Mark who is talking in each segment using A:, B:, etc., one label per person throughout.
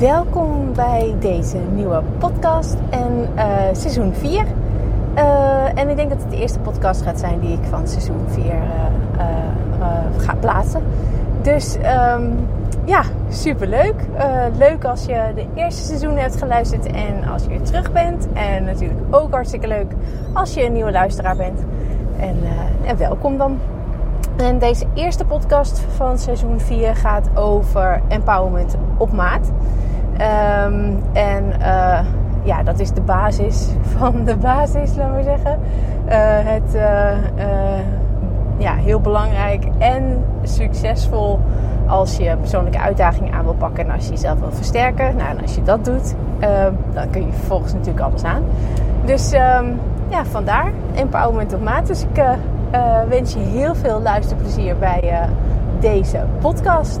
A: welkom bij deze nieuwe podcast en uh, seizoen 4. Uh, en ik denk dat het de eerste podcast gaat zijn die ik van seizoen 4 uh, ga plaatsen. Dus um, ja, super leuk. leuk als je de eerste seizoen hebt geluisterd en als je weer terug bent. En natuurlijk ook hartstikke leuk als je een nieuwe luisteraar bent. En, en welkom dan. En deze eerste podcast van seizoen 4 gaat over empowerment op maat. Um, en uh, ja, dat is de basis van de basis, laten we zeggen. Uh, het uh, ja, heel belangrijk en succesvol als je persoonlijke uitdagingen aan wil pakken en als je jezelf wil versterken. Nou, en als je dat doet, dan kun je vervolgens natuurlijk alles aan. Dus um, ja, vandaar empowerment op maat. Dus ik wens je heel veel luisterplezier bij deze podcast.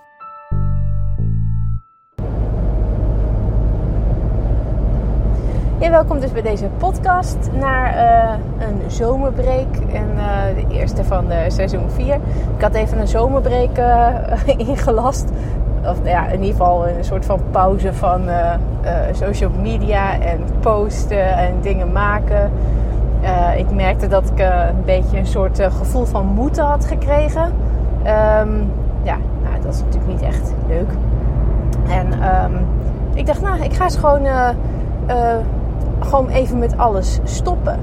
A: Ja, welkom dus bij deze podcast naar uh, een zomerbreek. En uh, de eerste van de seizoen 4. Ik had even een zomerbreek ingelast. Of ja, in ieder geval een soort van pauze van social media en posten en dingen maken. ik merkte dat ik een beetje een soort gevoel van moeten had gekregen. Um, ja, nou, dat is natuurlijk niet echt leuk. En um, ik dacht, nou, ik ga eens gewoon gewoon even met alles stoppen.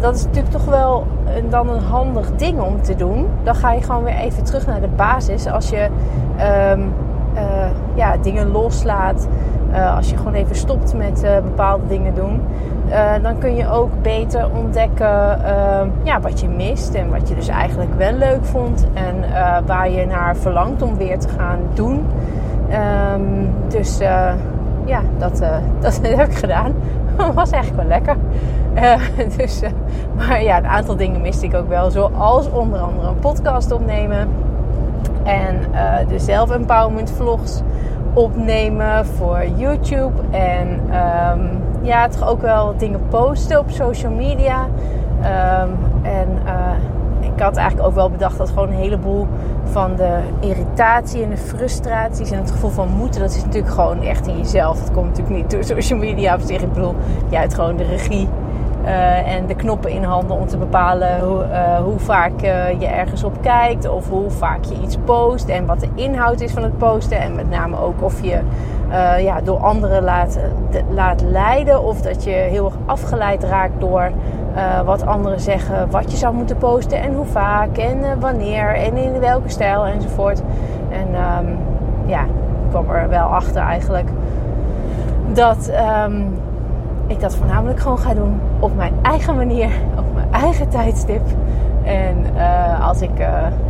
A: Dat is natuurlijk toch wel dan een handig ding om te doen. Dan ga je gewoon weer even terug naar de basis. Als je um, uh, ja, dingen loslaat. Uh, als je gewoon even stopt met uh, bepaalde dingen doen. dan kun je ook beter ontdekken ehm, ja, wat je mist. En wat je dus eigenlijk wel leuk vond. En waar je naar verlangt om weer te gaan doen. Um, dus ja, dat, dat heb ik gedaan. was eigenlijk wel lekker. Uh, dus, uh, maar ja, een aantal dingen miste ik ook wel. Zoals onder andere een podcast opnemen. En de zelf-empowerment vlogs opnemen voor YouTube. En um, ja, toch ook wel dingen posten op social media. Um, en ik had eigenlijk ook wel bedacht dat gewoon een heleboel van de irritatie en de frustraties en het gevoel van moeten, dat is natuurlijk gewoon echt in jezelf. Dat komt natuurlijk niet door social media op zich. Ik bedoel, je hebt gewoon de regie uh, en de knoppen in handen om te bepalen hoe, uh, hoe vaak uh, je ergens op kijkt of hoe vaak je iets post en wat de inhoud is van het posten. En met name ook of je ja, door anderen laat, laat leiden of dat je heel erg afgeleid raakt door uh, wat anderen zeggen, wat je zou moeten posten en hoe vaak en uh, wanneer en in welke stijl enzovoort. En um, ja, ik kwam er wel achter eigenlijk dat um, ik dat voornamelijk gewoon ga doen op mijn eigen manier, op mijn eigen tijdstip. En uh, als ik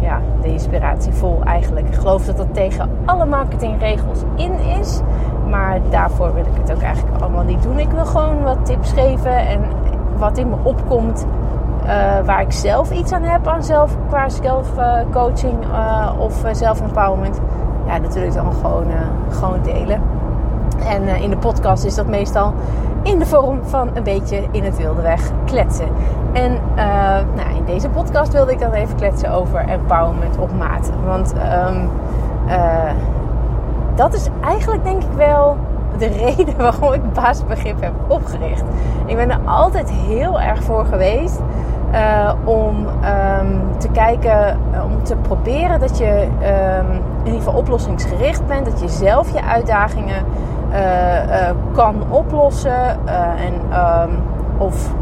A: ja, de inspiratie vol eigenlijk geloof dat dat tegen alle marketingregels in is. Maar daarvoor wil ik het ook eigenlijk allemaal niet doen. Ik wil gewoon wat tips geven en wat in me opkomt. Uh, waar ik zelf iets aan heb aan zelf, qua zelfcoaching of zelf-empowerment. Ja, natuurlijk dan gewoon, gewoon delen. En in de podcast is dat meestal in de vorm van een beetje in het wilde weg kletsen. En nou, in deze podcast wilde ik dan even kletsen over empowerment op maat. Want um, dat is eigenlijk denk ik wel de reden waarom ik baasbegrip heb opgericht. Ik ben er altijd heel erg voor geweest uh, om um, te kijken, om te proberen dat je um, in ieder geval oplossingsgericht bent. Dat je zelf je uitdagingen kan oplossen. en, um, of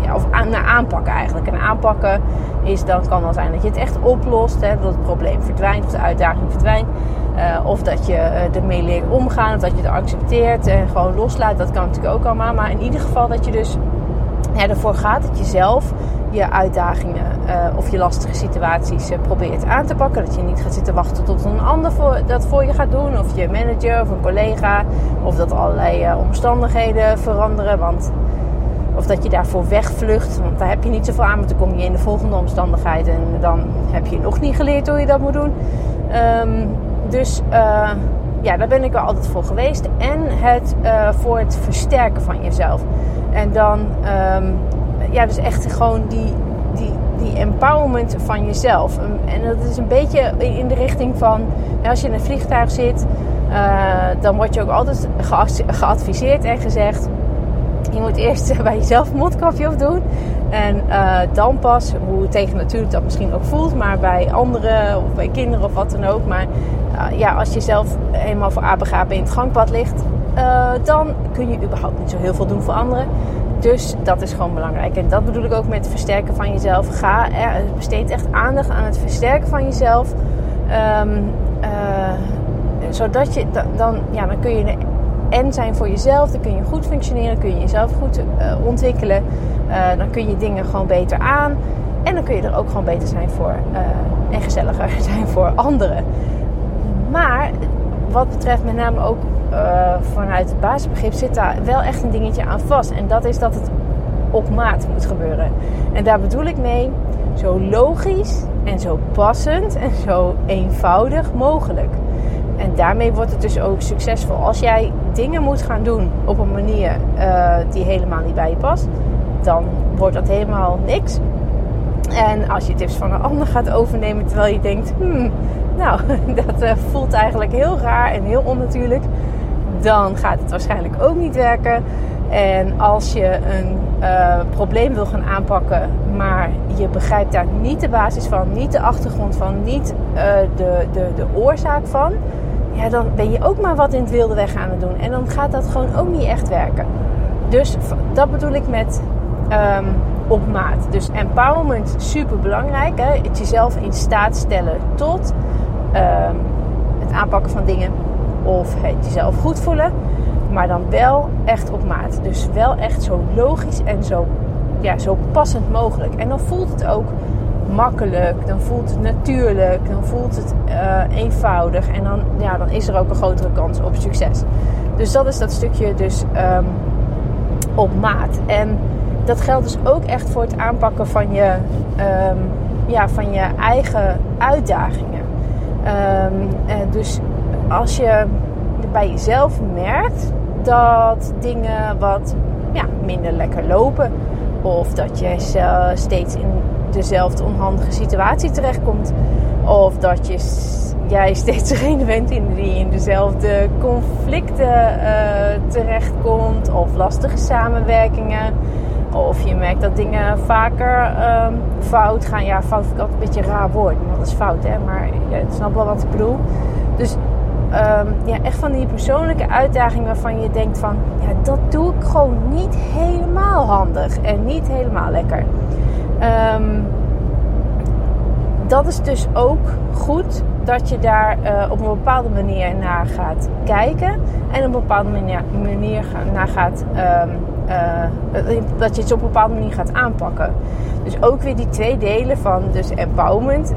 A: ja, of naar aanpakken eigenlijk. En aanpakken is dan kan dan zijn dat je het echt oplost, hè, dat het probleem verdwijnt of de uitdaging verdwijnt. Of dat je uh, ermee leert omgaan, of dat je het accepteert en gewoon loslaat. Dat kan natuurlijk ook allemaal. Maar in ieder geval dat je dus ervoor gaat dat je zelf je uitdagingen uh, of je lastige situaties probeert aan te pakken. Dat je niet gaat zitten wachten tot een ander dat voor je gaat doen. Of je manager of een collega. Of dat allerlei omstandigheden veranderen. Want Of dat je daarvoor wegvlucht, want daar heb je niet zoveel aan. Want dan kom je in de volgende omstandigheid en dan heb je nog niet geleerd hoe je dat moet doen. Ehm, dus ja, daar ben ik wel altijd voor geweest. En het uh, voor het versterken van jezelf. En dan, um, ja, dus echt gewoon die, die, die empowerment van jezelf. En dat is een beetje in de richting van, als je in een vliegtuig zit, uh, dan word je ook altijd geadviseerd en gezegd je moet eerst bij jezelf een mondkapje op doen. En uh, dan pas, hoe tegen natuurlijk dat misschien ook voelt, maar bij anderen of bij kinderen of wat dan ook. Maar uh, ja, als je zelf helemaal voor apengapen in het gangpad ligt, dan kun je überhaupt niet zo heel veel doen voor anderen. Dus dat is gewoon belangrijk. En dat bedoel ik ook met het versterken van jezelf. Ga er, besteed echt aandacht aan het versterken van jezelf. Um, zodat je dan, ja, dan kun je en zijn voor jezelf. Dan kun je goed functioneren, kun je jezelf goed uh, ontwikkelen. Uh, dan kun je dingen gewoon beter aan. En dan kun je er ook gewoon beter zijn voor uh, en gezelliger zijn voor anderen. Maar wat betreft met name ook vanuit het basisbegrip zit daar wel echt een dingetje aan vast. En dat is dat het op maat moet gebeuren. En daar bedoel ik mee zo logisch en zo passend en zo eenvoudig mogelijk. En daarmee wordt het dus ook succesvol. Als jij dingen moet gaan doen op een manier uh, die helemaal niet bij je past, dan wordt dat helemaal niks. En als je tips van een ander gaat overnemen terwijl je denkt, hmm, nou, dat uh, voelt eigenlijk heel raar en heel onnatuurlijk, dan gaat het waarschijnlijk ook niet werken. En als je een uh, probleem wil gaan aanpakken, maar je begrijpt daar niet de basis van, niet de achtergrond van, niet de, de, de oorzaak van, ja, dan ben je ook maar wat in het wilde weg aan het doen. En dan gaat dat gewoon ook niet echt werken. Dus dat bedoel ik met um, op maat. Dus empowerment super belangrijk. Hè? Het jezelf in staat stellen tot um, het aanpakken van dingen of het jezelf goed voelen. Maar dan wel echt op maat. Dus wel echt zo logisch en zo, ja, zo passend mogelijk. En dan voelt het ook makkelijk, dan voelt het natuurlijk, dan voelt het uh, eenvoudig en dan, ja, dan is er ook een grotere kans op succes. Dus dat is dat stukje dus um, op maat. En dat geldt dus ook echt voor het aanpakken van je, um, ja, van je eigen uitdagingen. Um, dus als je bij jezelf merkt dat dingen wat ja, minder lekker lopen, of dat je steeds in dezelfde onhandige situatie terechtkomt. Of dat je, jij steeds degene bent in die in dezelfde conflicten uh, terechtkomt. Of lastige samenwerkingen. Of je merkt dat dingen vaker um, fout gaan. Ja, fout vind ik altijd een beetje een raar woord. Dat is fout, hè. Maar je snapt wel wat ik bedoel. Dus um, ja, echt van die persoonlijke uitdagingen waarvan je denkt van... Ja, dat doe ik gewoon niet helemaal handig. En niet helemaal lekker. Um, dat is dus ook goed dat je daar uh, op een bepaalde manier naar gaat kijken. En op een bepaalde manier, naar gaat. Um, uh, dat je het op een bepaalde manier gaat aanpakken. Dus ook weer die twee delen van dus empowerment.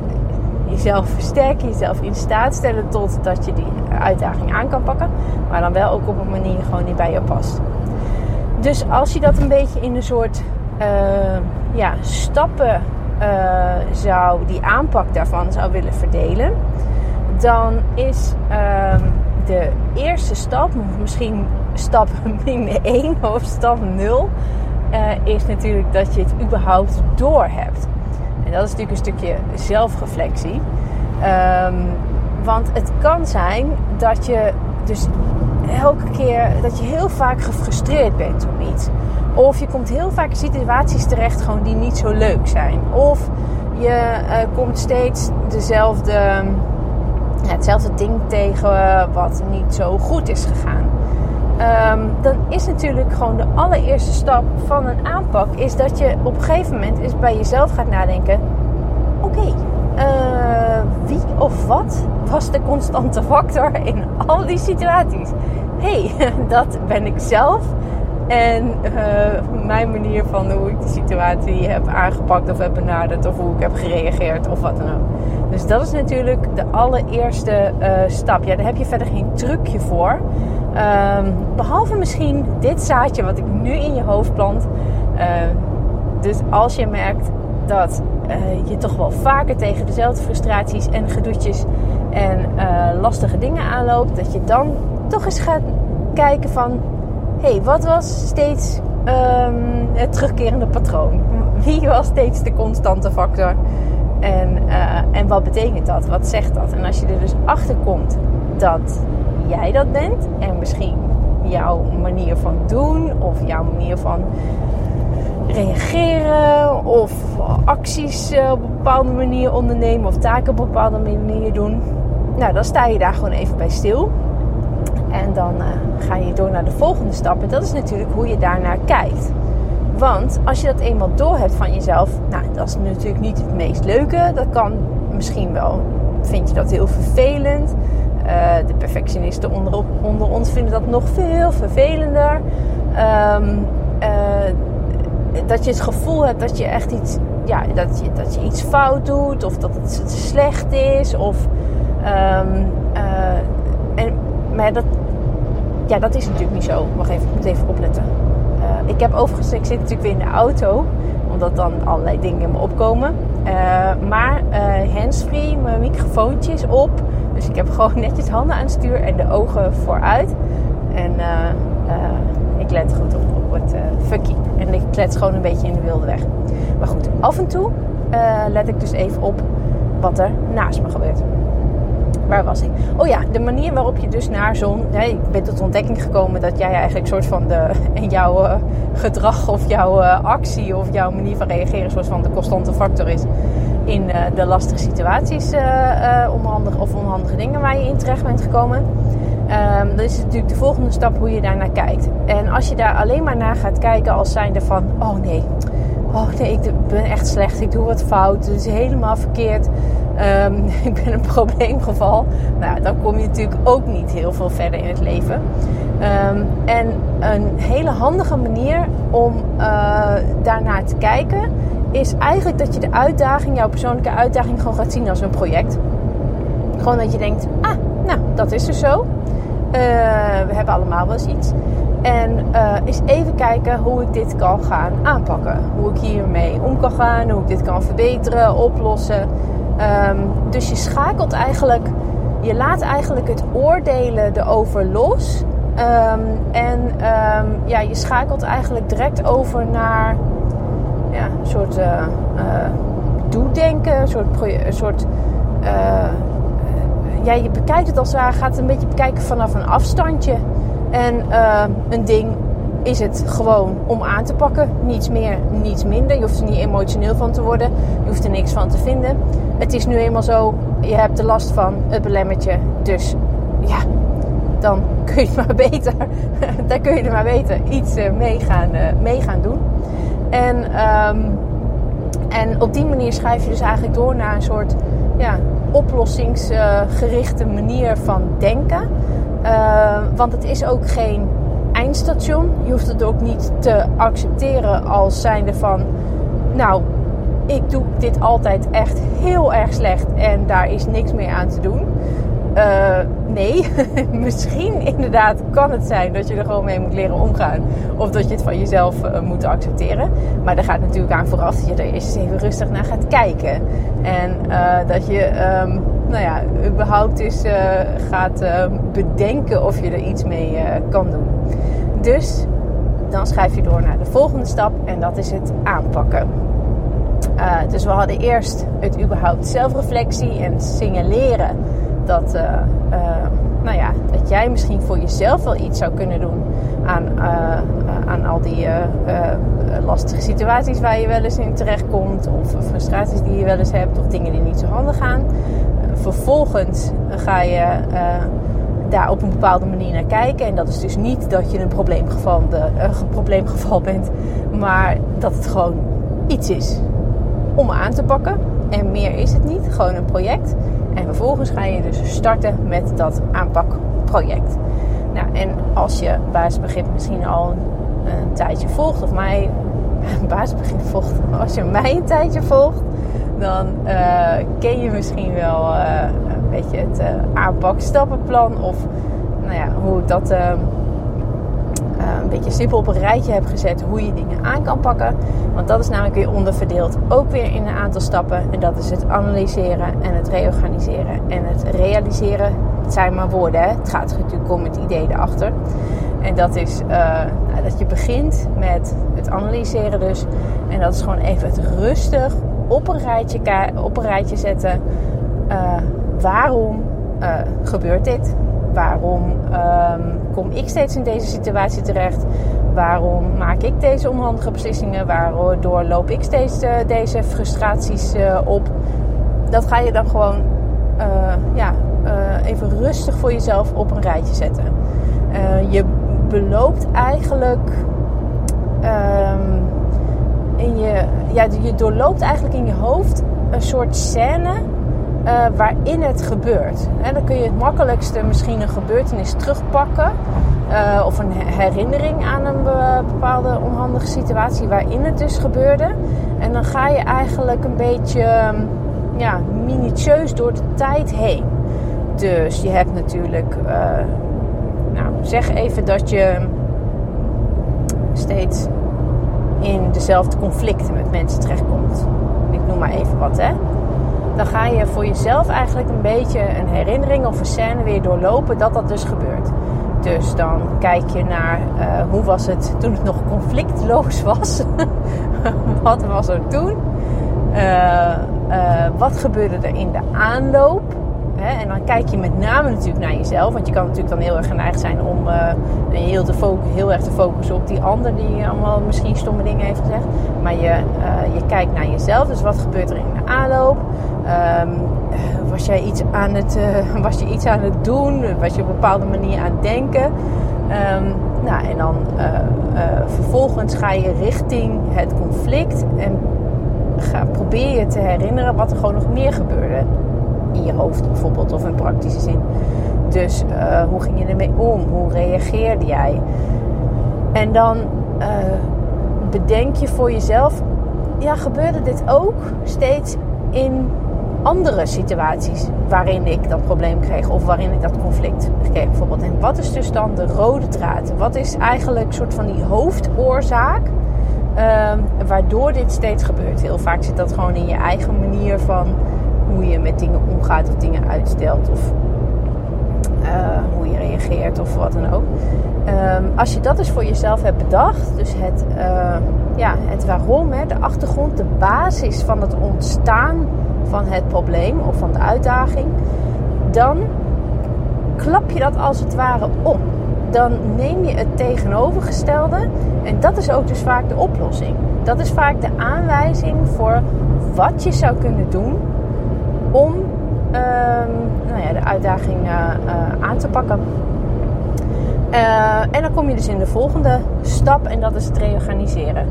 A: Jezelf versterken, jezelf in staat stellen tot dat je die uitdaging aan kan pakken. Maar dan wel ook op een manier gewoon die bij je past. Dus als je dat een beetje in een soort ja, stappen uh, zou, die aanpak daarvan zou willen verdelen, dan is uh, de eerste stap, misschien stap min 1 of stap 0, uh, is natuurlijk dat je het überhaupt door hebt. En dat is natuurlijk een stukje zelfreflectie. Um, want het kan zijn dat je dus elke keer dat je heel vaak gefrustreerd bent om iets. Of je komt heel vaak in situaties terecht gewoon die niet zo leuk zijn. Of je uh, komt steeds dezelfde, hetzelfde ding tegen wat niet zo goed is gegaan. Um, dan is natuurlijk gewoon de allereerste stap van een aanpak is dat je op een gegeven moment eens bij jezelf gaat nadenken: oké, okay, wie of wat was de constante factor in al die situaties? hey, dat ben ik zelf. En uh, mijn manier van hoe ik de situatie heb aangepakt of heb benaderd of hoe ik heb gereageerd of wat dan ook. Dus dat is natuurlijk de allereerste uh, stap. Ja, daar heb je verder geen trucje voor. Um, behalve misschien dit zaadje wat ik nu in je hoofd plant. dus als je merkt dat je toch wel vaker tegen dezelfde frustraties en gedoetjes en lastige dingen aanloopt, dat je dan toch eens gaat kijken van hé, hey, wat was steeds um, het terugkerende patroon? Wie was steeds de constante factor? En, uh, en wat betekent dat? Wat zegt dat? En als je er dus achter komt dat jij dat bent en misschien jouw manier van doen of jouw manier van reageren of acties eh, op een bepaalde manier ondernemen of taken op een bepaalde manier doen, nou dan sta je daar gewoon even bij stil. En dan uh, ga je door naar de volgende stap. En dat is natuurlijk hoe je daarnaar kijkt. Want als je dat eenmaal door hebt van jezelf, nou, dat is natuurlijk niet het meest leuke. Dat kan misschien wel, vind je dat heel vervelend. Uh, de perfectionisten onder, ons vinden dat nog veel vervelender. Uh, dat je het gevoel hebt dat je echt iets, ja, dat je, dat je iets fout doet, of dat het slecht is, of. Um, en, maar dat, ja, dat is natuurlijk niet zo. Wacht even, ik moet even opletten. Uh, ik heb overigens, ik zit natuurlijk weer in de auto, omdat dan allerlei dingen in me opkomen. Uh, maar handsfree, mijn microfoontje is op. Dus ik heb gewoon netjes handen aan het stuur en de ogen vooruit. En ik let goed op, op het fucky. En ik let gewoon een beetje in de wilde weg. Maar goed, af en toe let ik dus even op wat er naast me gebeurt waar was ik? Oh ja, de manier waarop je dus naar zo'n... Ik ben tot ontdekking gekomen dat jij eigenlijk soort van de, in jouw uh, gedrag of jouw uh, actie of jouw manier van reageren... soort van de constante factor is in uh, de lastige situaties onhandige, of onhandige dingen waar je in terecht bent gekomen. Um, dan is natuurlijk de volgende stap hoe je daar naar kijkt. En als je daar alleen maar naar gaat kijken als zijnde van... Oh nee, oh nee, ik ben echt slecht, ik doe wat fout, het is helemaal verkeerd. Um, ik ben een probleemgeval. Nou, dan kom je natuurlijk ook niet heel veel verder in het leven. Um, en een hele handige manier om uh, daarnaar te kijken is eigenlijk dat je de uitdaging, jouw persoonlijke uitdaging, gewoon gaat zien als een project. Gewoon dat je denkt, ah, nou, dat is dus zo. Uh, we hebben allemaal wel eens iets. En uh, eens even kijken hoe ik dit kan gaan aanpakken. Hoe ik hiermee om kan gaan, hoe ik dit kan verbeteren, oplossen. Um, dus je schakelt eigenlijk, je laat eigenlijk het oordelen erover los. Um, en um, ja, je schakelt eigenlijk direct over naar ja, een soort uh, doedenken, een soort, een soort ja, je bekijkt het als het ware, gaat een beetje bekijken vanaf een afstandje. En een ding is het gewoon om aan te pakken. Niets meer, niets minder. Je hoeft er niet emotioneel van te worden. Je hoeft er niks van te vinden. Het is nu eenmaal zo, je hebt de last van het belemmertje. Dus ja, dan kun je maar beter, dan kun je er maar beter iets eh, mee gaan, uh, mee gaan doen. En, um, en op die manier schrijf je dus eigenlijk door naar een soort ja, oplossingsgerichte manier van denken. Uh, want het is ook geen eindstation. Je hoeft het ook niet te accepteren als zijnde van, nou, ik doe dit altijd echt heel erg slecht en daar is niks meer aan te doen. Uh, nee, misschien inderdaad kan het zijn dat je er gewoon mee moet leren omgaan. Of dat je het van jezelf uh, moet accepteren. Maar er gaat natuurlijk aan vooraf dat je er eerst even rustig naar gaat kijken. En uh, dat je, um, nou ja, überhaupt eens gaat ehm, bedenken of je er iets mee kan doen. Dus dan schrijf je door naar de volgende stap en dat is het aanpakken. Dus we hadden eerst het überhaupt zelfreflectie en signaleren dat, uh, uh, nou ja, dat jij misschien voor jezelf wel iets zou kunnen doen aan, aan al die lastige situaties waar je wel eens in terecht komt, of frustraties die je wel eens hebt, of dingen die niet zo handig gaan. vervolgens ga je daar op een bepaalde manier naar kijken. En dat is dus niet dat je een probleemgeval, de, een probleemgeval bent, maar dat het gewoon iets is om aan te pakken. En meer is het niet, gewoon een project. En vervolgens ga je dus starten met dat aanpakproject. Nou, en als je basisbegrip misschien al een, tijdje volgt, of mij basisbegrip volgt, als je mij een tijdje volgt, dan uh, ken je misschien wel uh, een beetje het uh, aanpakstappenplan of nou ja, hoe dat een beetje simpel op een rijtje hebt gezet hoe je dingen aan kan pakken. Want dat is namelijk weer onderverdeeld, ook weer in een aantal stappen. En dat is het analyseren en het reorganiseren en het realiseren. Het zijn maar woorden, hè? het gaat natuurlijk om het idee erachter. En dat is uh, nou, dat je begint met het analyseren dus. En dat is gewoon even het rustig op een rijtje, op een rijtje zetten. Uh, waarom gebeurt dit? Waarom um, kom ik steeds in deze situatie terecht? Waarom maak ik deze onhandige beslissingen? Waardoor loop ik steeds uh, deze frustraties op? Dat ga je dan gewoon ja, even rustig voor jezelf op een rijtje zetten. je beloopt eigenlijk um, in je, ja, je doorloopt eigenlijk in je hoofd een soort scène uh, waarin het gebeurt. En dan kun je het makkelijkste misschien een gebeurtenis terugpakken. Uh, of een herinnering aan een bepaalde onhandige situatie waarin het dus gebeurde. En dan ga je eigenlijk een beetje ja, minutieus door de tijd heen. Dus je hebt natuurlijk uh, nou, zeg even dat je steeds in dezelfde conflicten met mensen terechtkomt. Ik noem maar even wat, hè. Dan ga je voor jezelf eigenlijk een beetje een herinnering of een scène weer doorlopen dat dat dus gebeurt. Dus dan kijk je naar uh, hoe was het toen het nog conflictloos was. wat was er toen? Uh, uh, wat gebeurde er in de aanloop? En dan kijk je met name natuurlijk naar jezelf. Want je kan natuurlijk dan heel erg geneigd zijn om uh, heel, te heel erg te focussen op die ander die allemaal misschien stomme dingen heeft gezegd. Maar je, uh, je kijkt naar jezelf. Dus wat gebeurt er in de aanloop? Um, was, jij iets aan het, uh, was je iets aan het doen? Was je op een bepaalde manier aan het denken? Um, nou, en dan vervolgens ga je richting het conflict en ga, probeer je te herinneren wat er gewoon nog meer gebeurde in je hoofd bijvoorbeeld of in praktische zin. Dus uh, hoe ging je ermee om? Hoe reageerde jij? En dan uh, bedenk je voor jezelf, ja, gebeurde dit ook steeds in andere situaties waarin ik dat probleem kreeg of waarin ik dat conflict kreeg bijvoorbeeld. En wat is dus dan de rode draad? Wat is eigenlijk soort van die hoofdoorzaak uh, waardoor dit steeds gebeurt? Heel vaak zit dat gewoon in je eigen manier van hoe je met dingen omgaat of dingen uitstelt of uh, hoe je reageert of wat dan ook. Um, als je dat dus voor jezelf hebt bedacht, dus het, uh, ja, het waarom, hè, de achtergrond, de basis van het ontstaan van het probleem of van de uitdaging, dan klap je dat als het ware om. Dan neem je het tegenovergestelde en dat is ook dus vaak de oplossing. Dat is vaak de aanwijzing voor wat je zou kunnen doen om ehm, nou ja, de uitdaging uh, uh, aan te pakken. Uh, en dan kom je dus in de volgende stap en dat is het reorganiseren.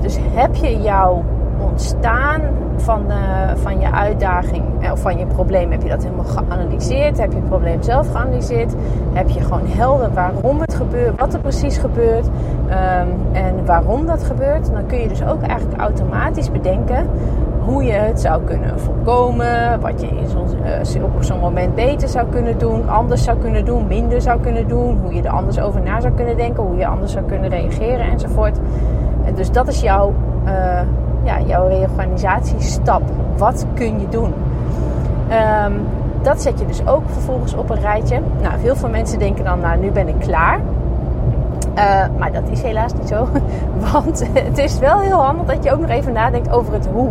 A: dus heb je jouw ontstaan van, van je uitdaging of van je probleem, heb je dat helemaal geanalyseerd? Heb je het probleem zelf geanalyseerd? Heb je gewoon helder waarom het gebeurt, wat er precies gebeurt um, en waarom dat gebeurt? Dan kun je dus ook eigenlijk automatisch bedenken hoe je het zou kunnen voorkomen, wat je in uh, op zo'n moment beter zou kunnen doen, anders zou kunnen doen, minder zou kunnen doen, hoe je er anders over na zou kunnen denken, hoe je anders zou kunnen reageren enzovoort. En dus dat is jouw, uh, ja, jouw reorganisatiestap. Wat kun je doen? Um, dat zet je dus ook vervolgens op een rijtje. Nou, veel mensen denken dan, nou, nu ben ik klaar. Uh, maar dat is helaas niet zo. Want het is wel heel handig dat je ook nog even nadenkt over het hoe.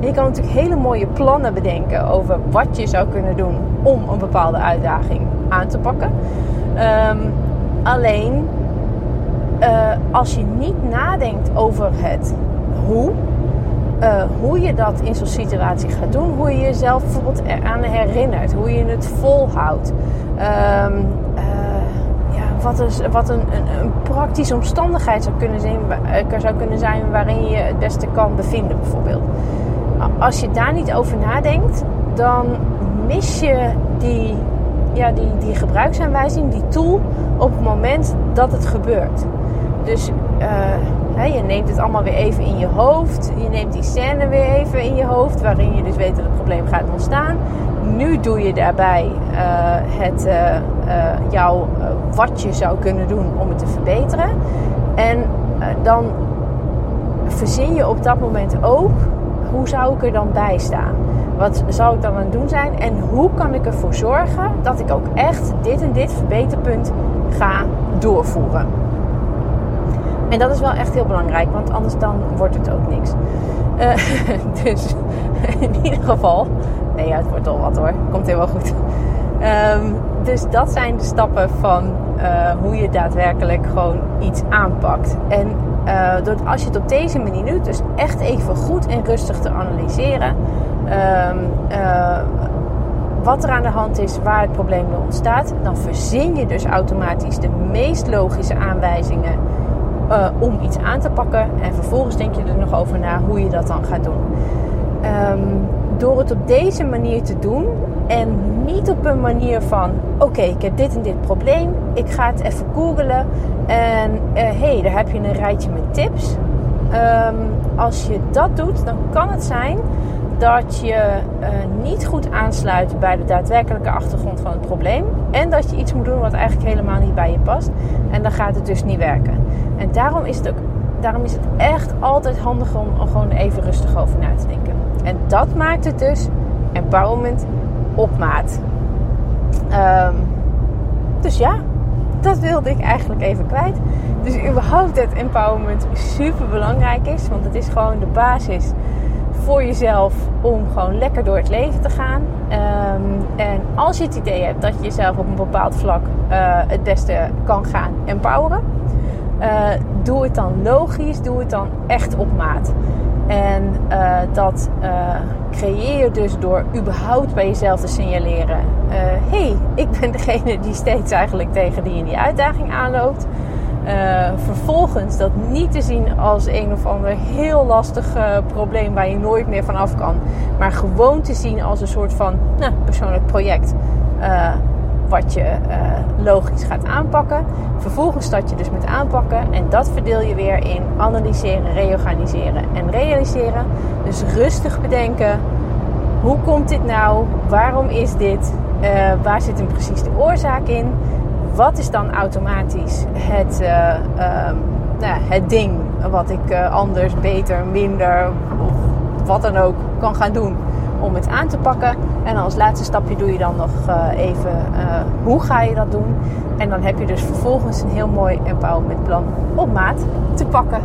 A: Je kan natuurlijk hele mooie plannen bedenken over wat je zou kunnen doen om een bepaalde uitdaging aan te pakken. Um, alleen uh, als je niet nadenkt over het hoe, uh, hoe je dat in zo'n situatie gaat doen, hoe je jezelf bijvoorbeeld eraan herinnert, hoe je het volhoudt. Um, wat, is, wat een, een, een, praktische omstandigheid zou kunnen, zijn, eh, zou kunnen zijn waarin je het beste kan bevinden, bijvoorbeeld. Als je daar niet over nadenkt, dan mis je die, ja, die, die gebruiksaanwijzing, die tool, op het moment dat het gebeurt. Dus uh, je neemt het allemaal weer even in je hoofd. Je neemt die scène weer even in je hoofd, waarin je dus weet dat het probleem gaat ontstaan. Nu doe je daarbij uh, het, uh, jou, wat je zou kunnen doen om het te verbeteren. En dan verzin je op dat moment ook hoe zou ik er dan bij staan? Wat zou ik dan aan het doen zijn? En hoe kan ik ervoor zorgen dat ik ook echt dit en dit verbeterpunt ga doorvoeren? En dat is wel echt heel belangrijk, want anders dan wordt het ook niks. Uh, dus in ieder geval, nee, het wordt al wat hoor. Komt helemaal goed. Um, dus dat zijn de stappen van uh, hoe je daadwerkelijk gewoon iets aanpakt. En uh, door, als je het op deze manier doet, dus echt even goed en rustig te analyseren. Uh, wat er aan de hand is, waar het probleem door ontstaat, dan verzin je dus automatisch de meest logische aanwijzingen uh, om iets aan te pakken. En vervolgens denk je er nog over na hoe je dat dan gaat doen. Um, door het op deze manier te doen en niet op een manier van: oké, ik heb dit en dit probleem, ik ga het even googlen en hé, uh, hey, daar heb je een rijtje met tips. Um, als je dat doet, dan kan het zijn dat je uh, niet goed aansluit bij de daadwerkelijke achtergrond van het probleem. En dat je iets moet doen wat eigenlijk helemaal niet bij je past. En dan gaat het dus niet werken. En daarom is het, ook, daarom is het echt altijd handig om, gewoon even rustig over na te denken. En dat maakt het dus empowerment op maat. Um, dus ja, dat wilde ik eigenlijk even kwijt. Dus überhaupt het empowerment super belangrijk is. Want het is gewoon de basis voor jezelf om gewoon lekker door het leven te gaan. Um, en als je het idee hebt dat je jezelf op een bepaald vlak uh, het beste kan gaan empoweren. Uh, doe het dan logisch, doe het dan echt op maat. En uh, dat creëer je dus door überhaupt bij jezelf te signaleren: hé, hey, ik ben degene die steeds eigenlijk tegen die en die uitdaging aanloopt. Vervolgens dat niet te zien als een of ander heel lastig probleem waar je nooit meer van af kan, maar gewoon te zien als een soort van nou, persoonlijk project wat je uh, logisch gaat aanpakken. Vervolgens start je dus met aanpakken en dat verdeel je weer in analyseren, reorganiseren en realiseren. Dus rustig bedenken, hoe komt dit nou? Waarom is dit? Uh, waar zit hem precies de oorzaak in? Wat is dan automatisch het, uh, uh, nou, het ding wat ik anders, beter, minder of wat dan ook kan gaan doen om het aan te pakken? En als laatste stapje doe je dan nog uh, even hoe ga je dat doen. En dan heb je dus vervolgens een heel mooi empowerment plan op maat te pakken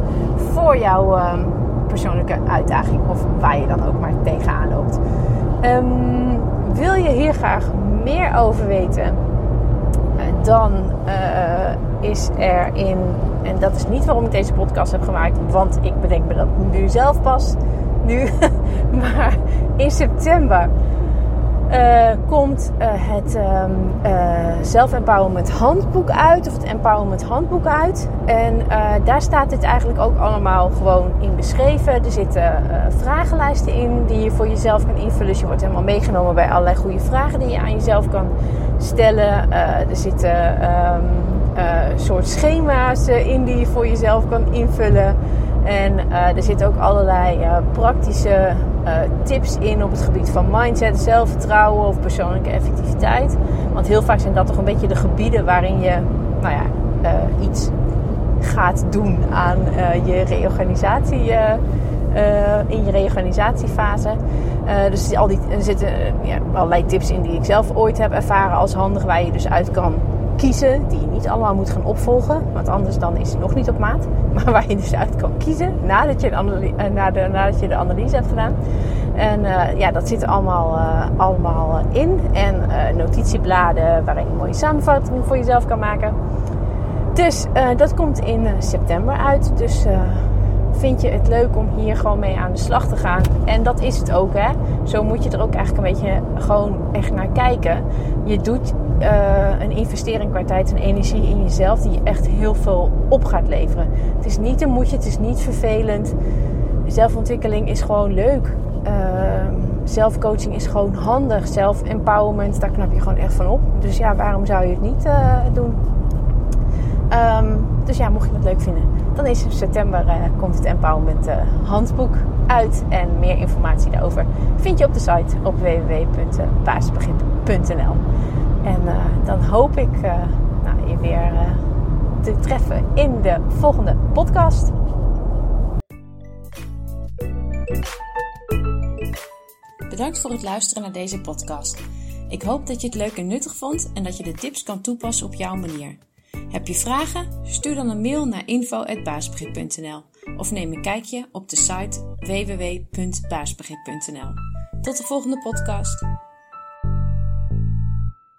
A: voor jouw um, persoonlijke uitdaging of waar je dan ook maar tegenaan loopt. Um, wil je hier graag meer over weten? Dan is er in, en dat is niet waarom ik deze podcast heb gemaakt, want ik bedenk me dat nu zelf pas, nu, maar in september uh, komt uh, het um, uh, Self-Empowerment Handboek uit, of het Empowerment Handboek uit. En daar staat dit eigenlijk ook allemaal gewoon in beschreven. Er zitten vragenlijsten in die je voor jezelf kan invullen. Dus je wordt helemaal meegenomen bij allerlei goede vragen die je aan jezelf kan stellen. er zitten um, soort schema's in die je voor jezelf kan invullen. En er zitten ook allerlei praktische tips in op het gebied van mindset, zelfvertrouwen of persoonlijke effectiviteit. Want heel vaak zijn dat toch een beetje de gebieden waarin je nou ja, uh, iets gaat doen aan uh, je reorganisatie. in je reorganisatiefase. dus al die, er zitten ja, allerlei tips in die ik zelf ooit heb ervaren als handig, waar je dus uit kan kiezen, die je niet allemaal moet gaan opvolgen, want anders dan is het nog niet op maat. Maar waar je dus uit kan kiezen nadat je de analyse, nadat, nadat je de analyse hebt gedaan. En uh, ja, dat zit er allemaal, uh, allemaal in. En notitiebladen waarin je een mooie samenvatting voor jezelf kan maken. Dus dat komt in september uit. Dus vind je het leuk om hier gewoon mee aan de slag te gaan. En dat is het ook, hè. Zo moet je er ook eigenlijk een beetje gewoon echt naar kijken. Je doet uh, een investering qua tijd en energie in jezelf die je echt heel veel op gaat leveren. Het is niet een moedje, het is niet vervelend. Zelfontwikkeling is gewoon leuk. Uh, zelfcoaching is gewoon handig. Self-empowerment, daar knap je gewoon echt van op. Dus ja, waarom zou je het niet uh, doen? Um, dus ja, mocht je het leuk vinden Dan is in september komt het Empowerment handboek uit. En meer informatie daarover vind je op de site op www.basisbegrip.nl. En dan hoop ik nou, je weer te treffen in de volgende podcast.
B: Bedankt voor het luisteren naar deze podcast. Ik hoop dat je het leuk en nuttig vond en dat je de tips kan toepassen op jouw manier. Heb je vragen? Stuur dan een mail naar info.baasbegrip.nl of neem een kijkje op de site www.baasbegrip.nl. Tot de volgende podcast.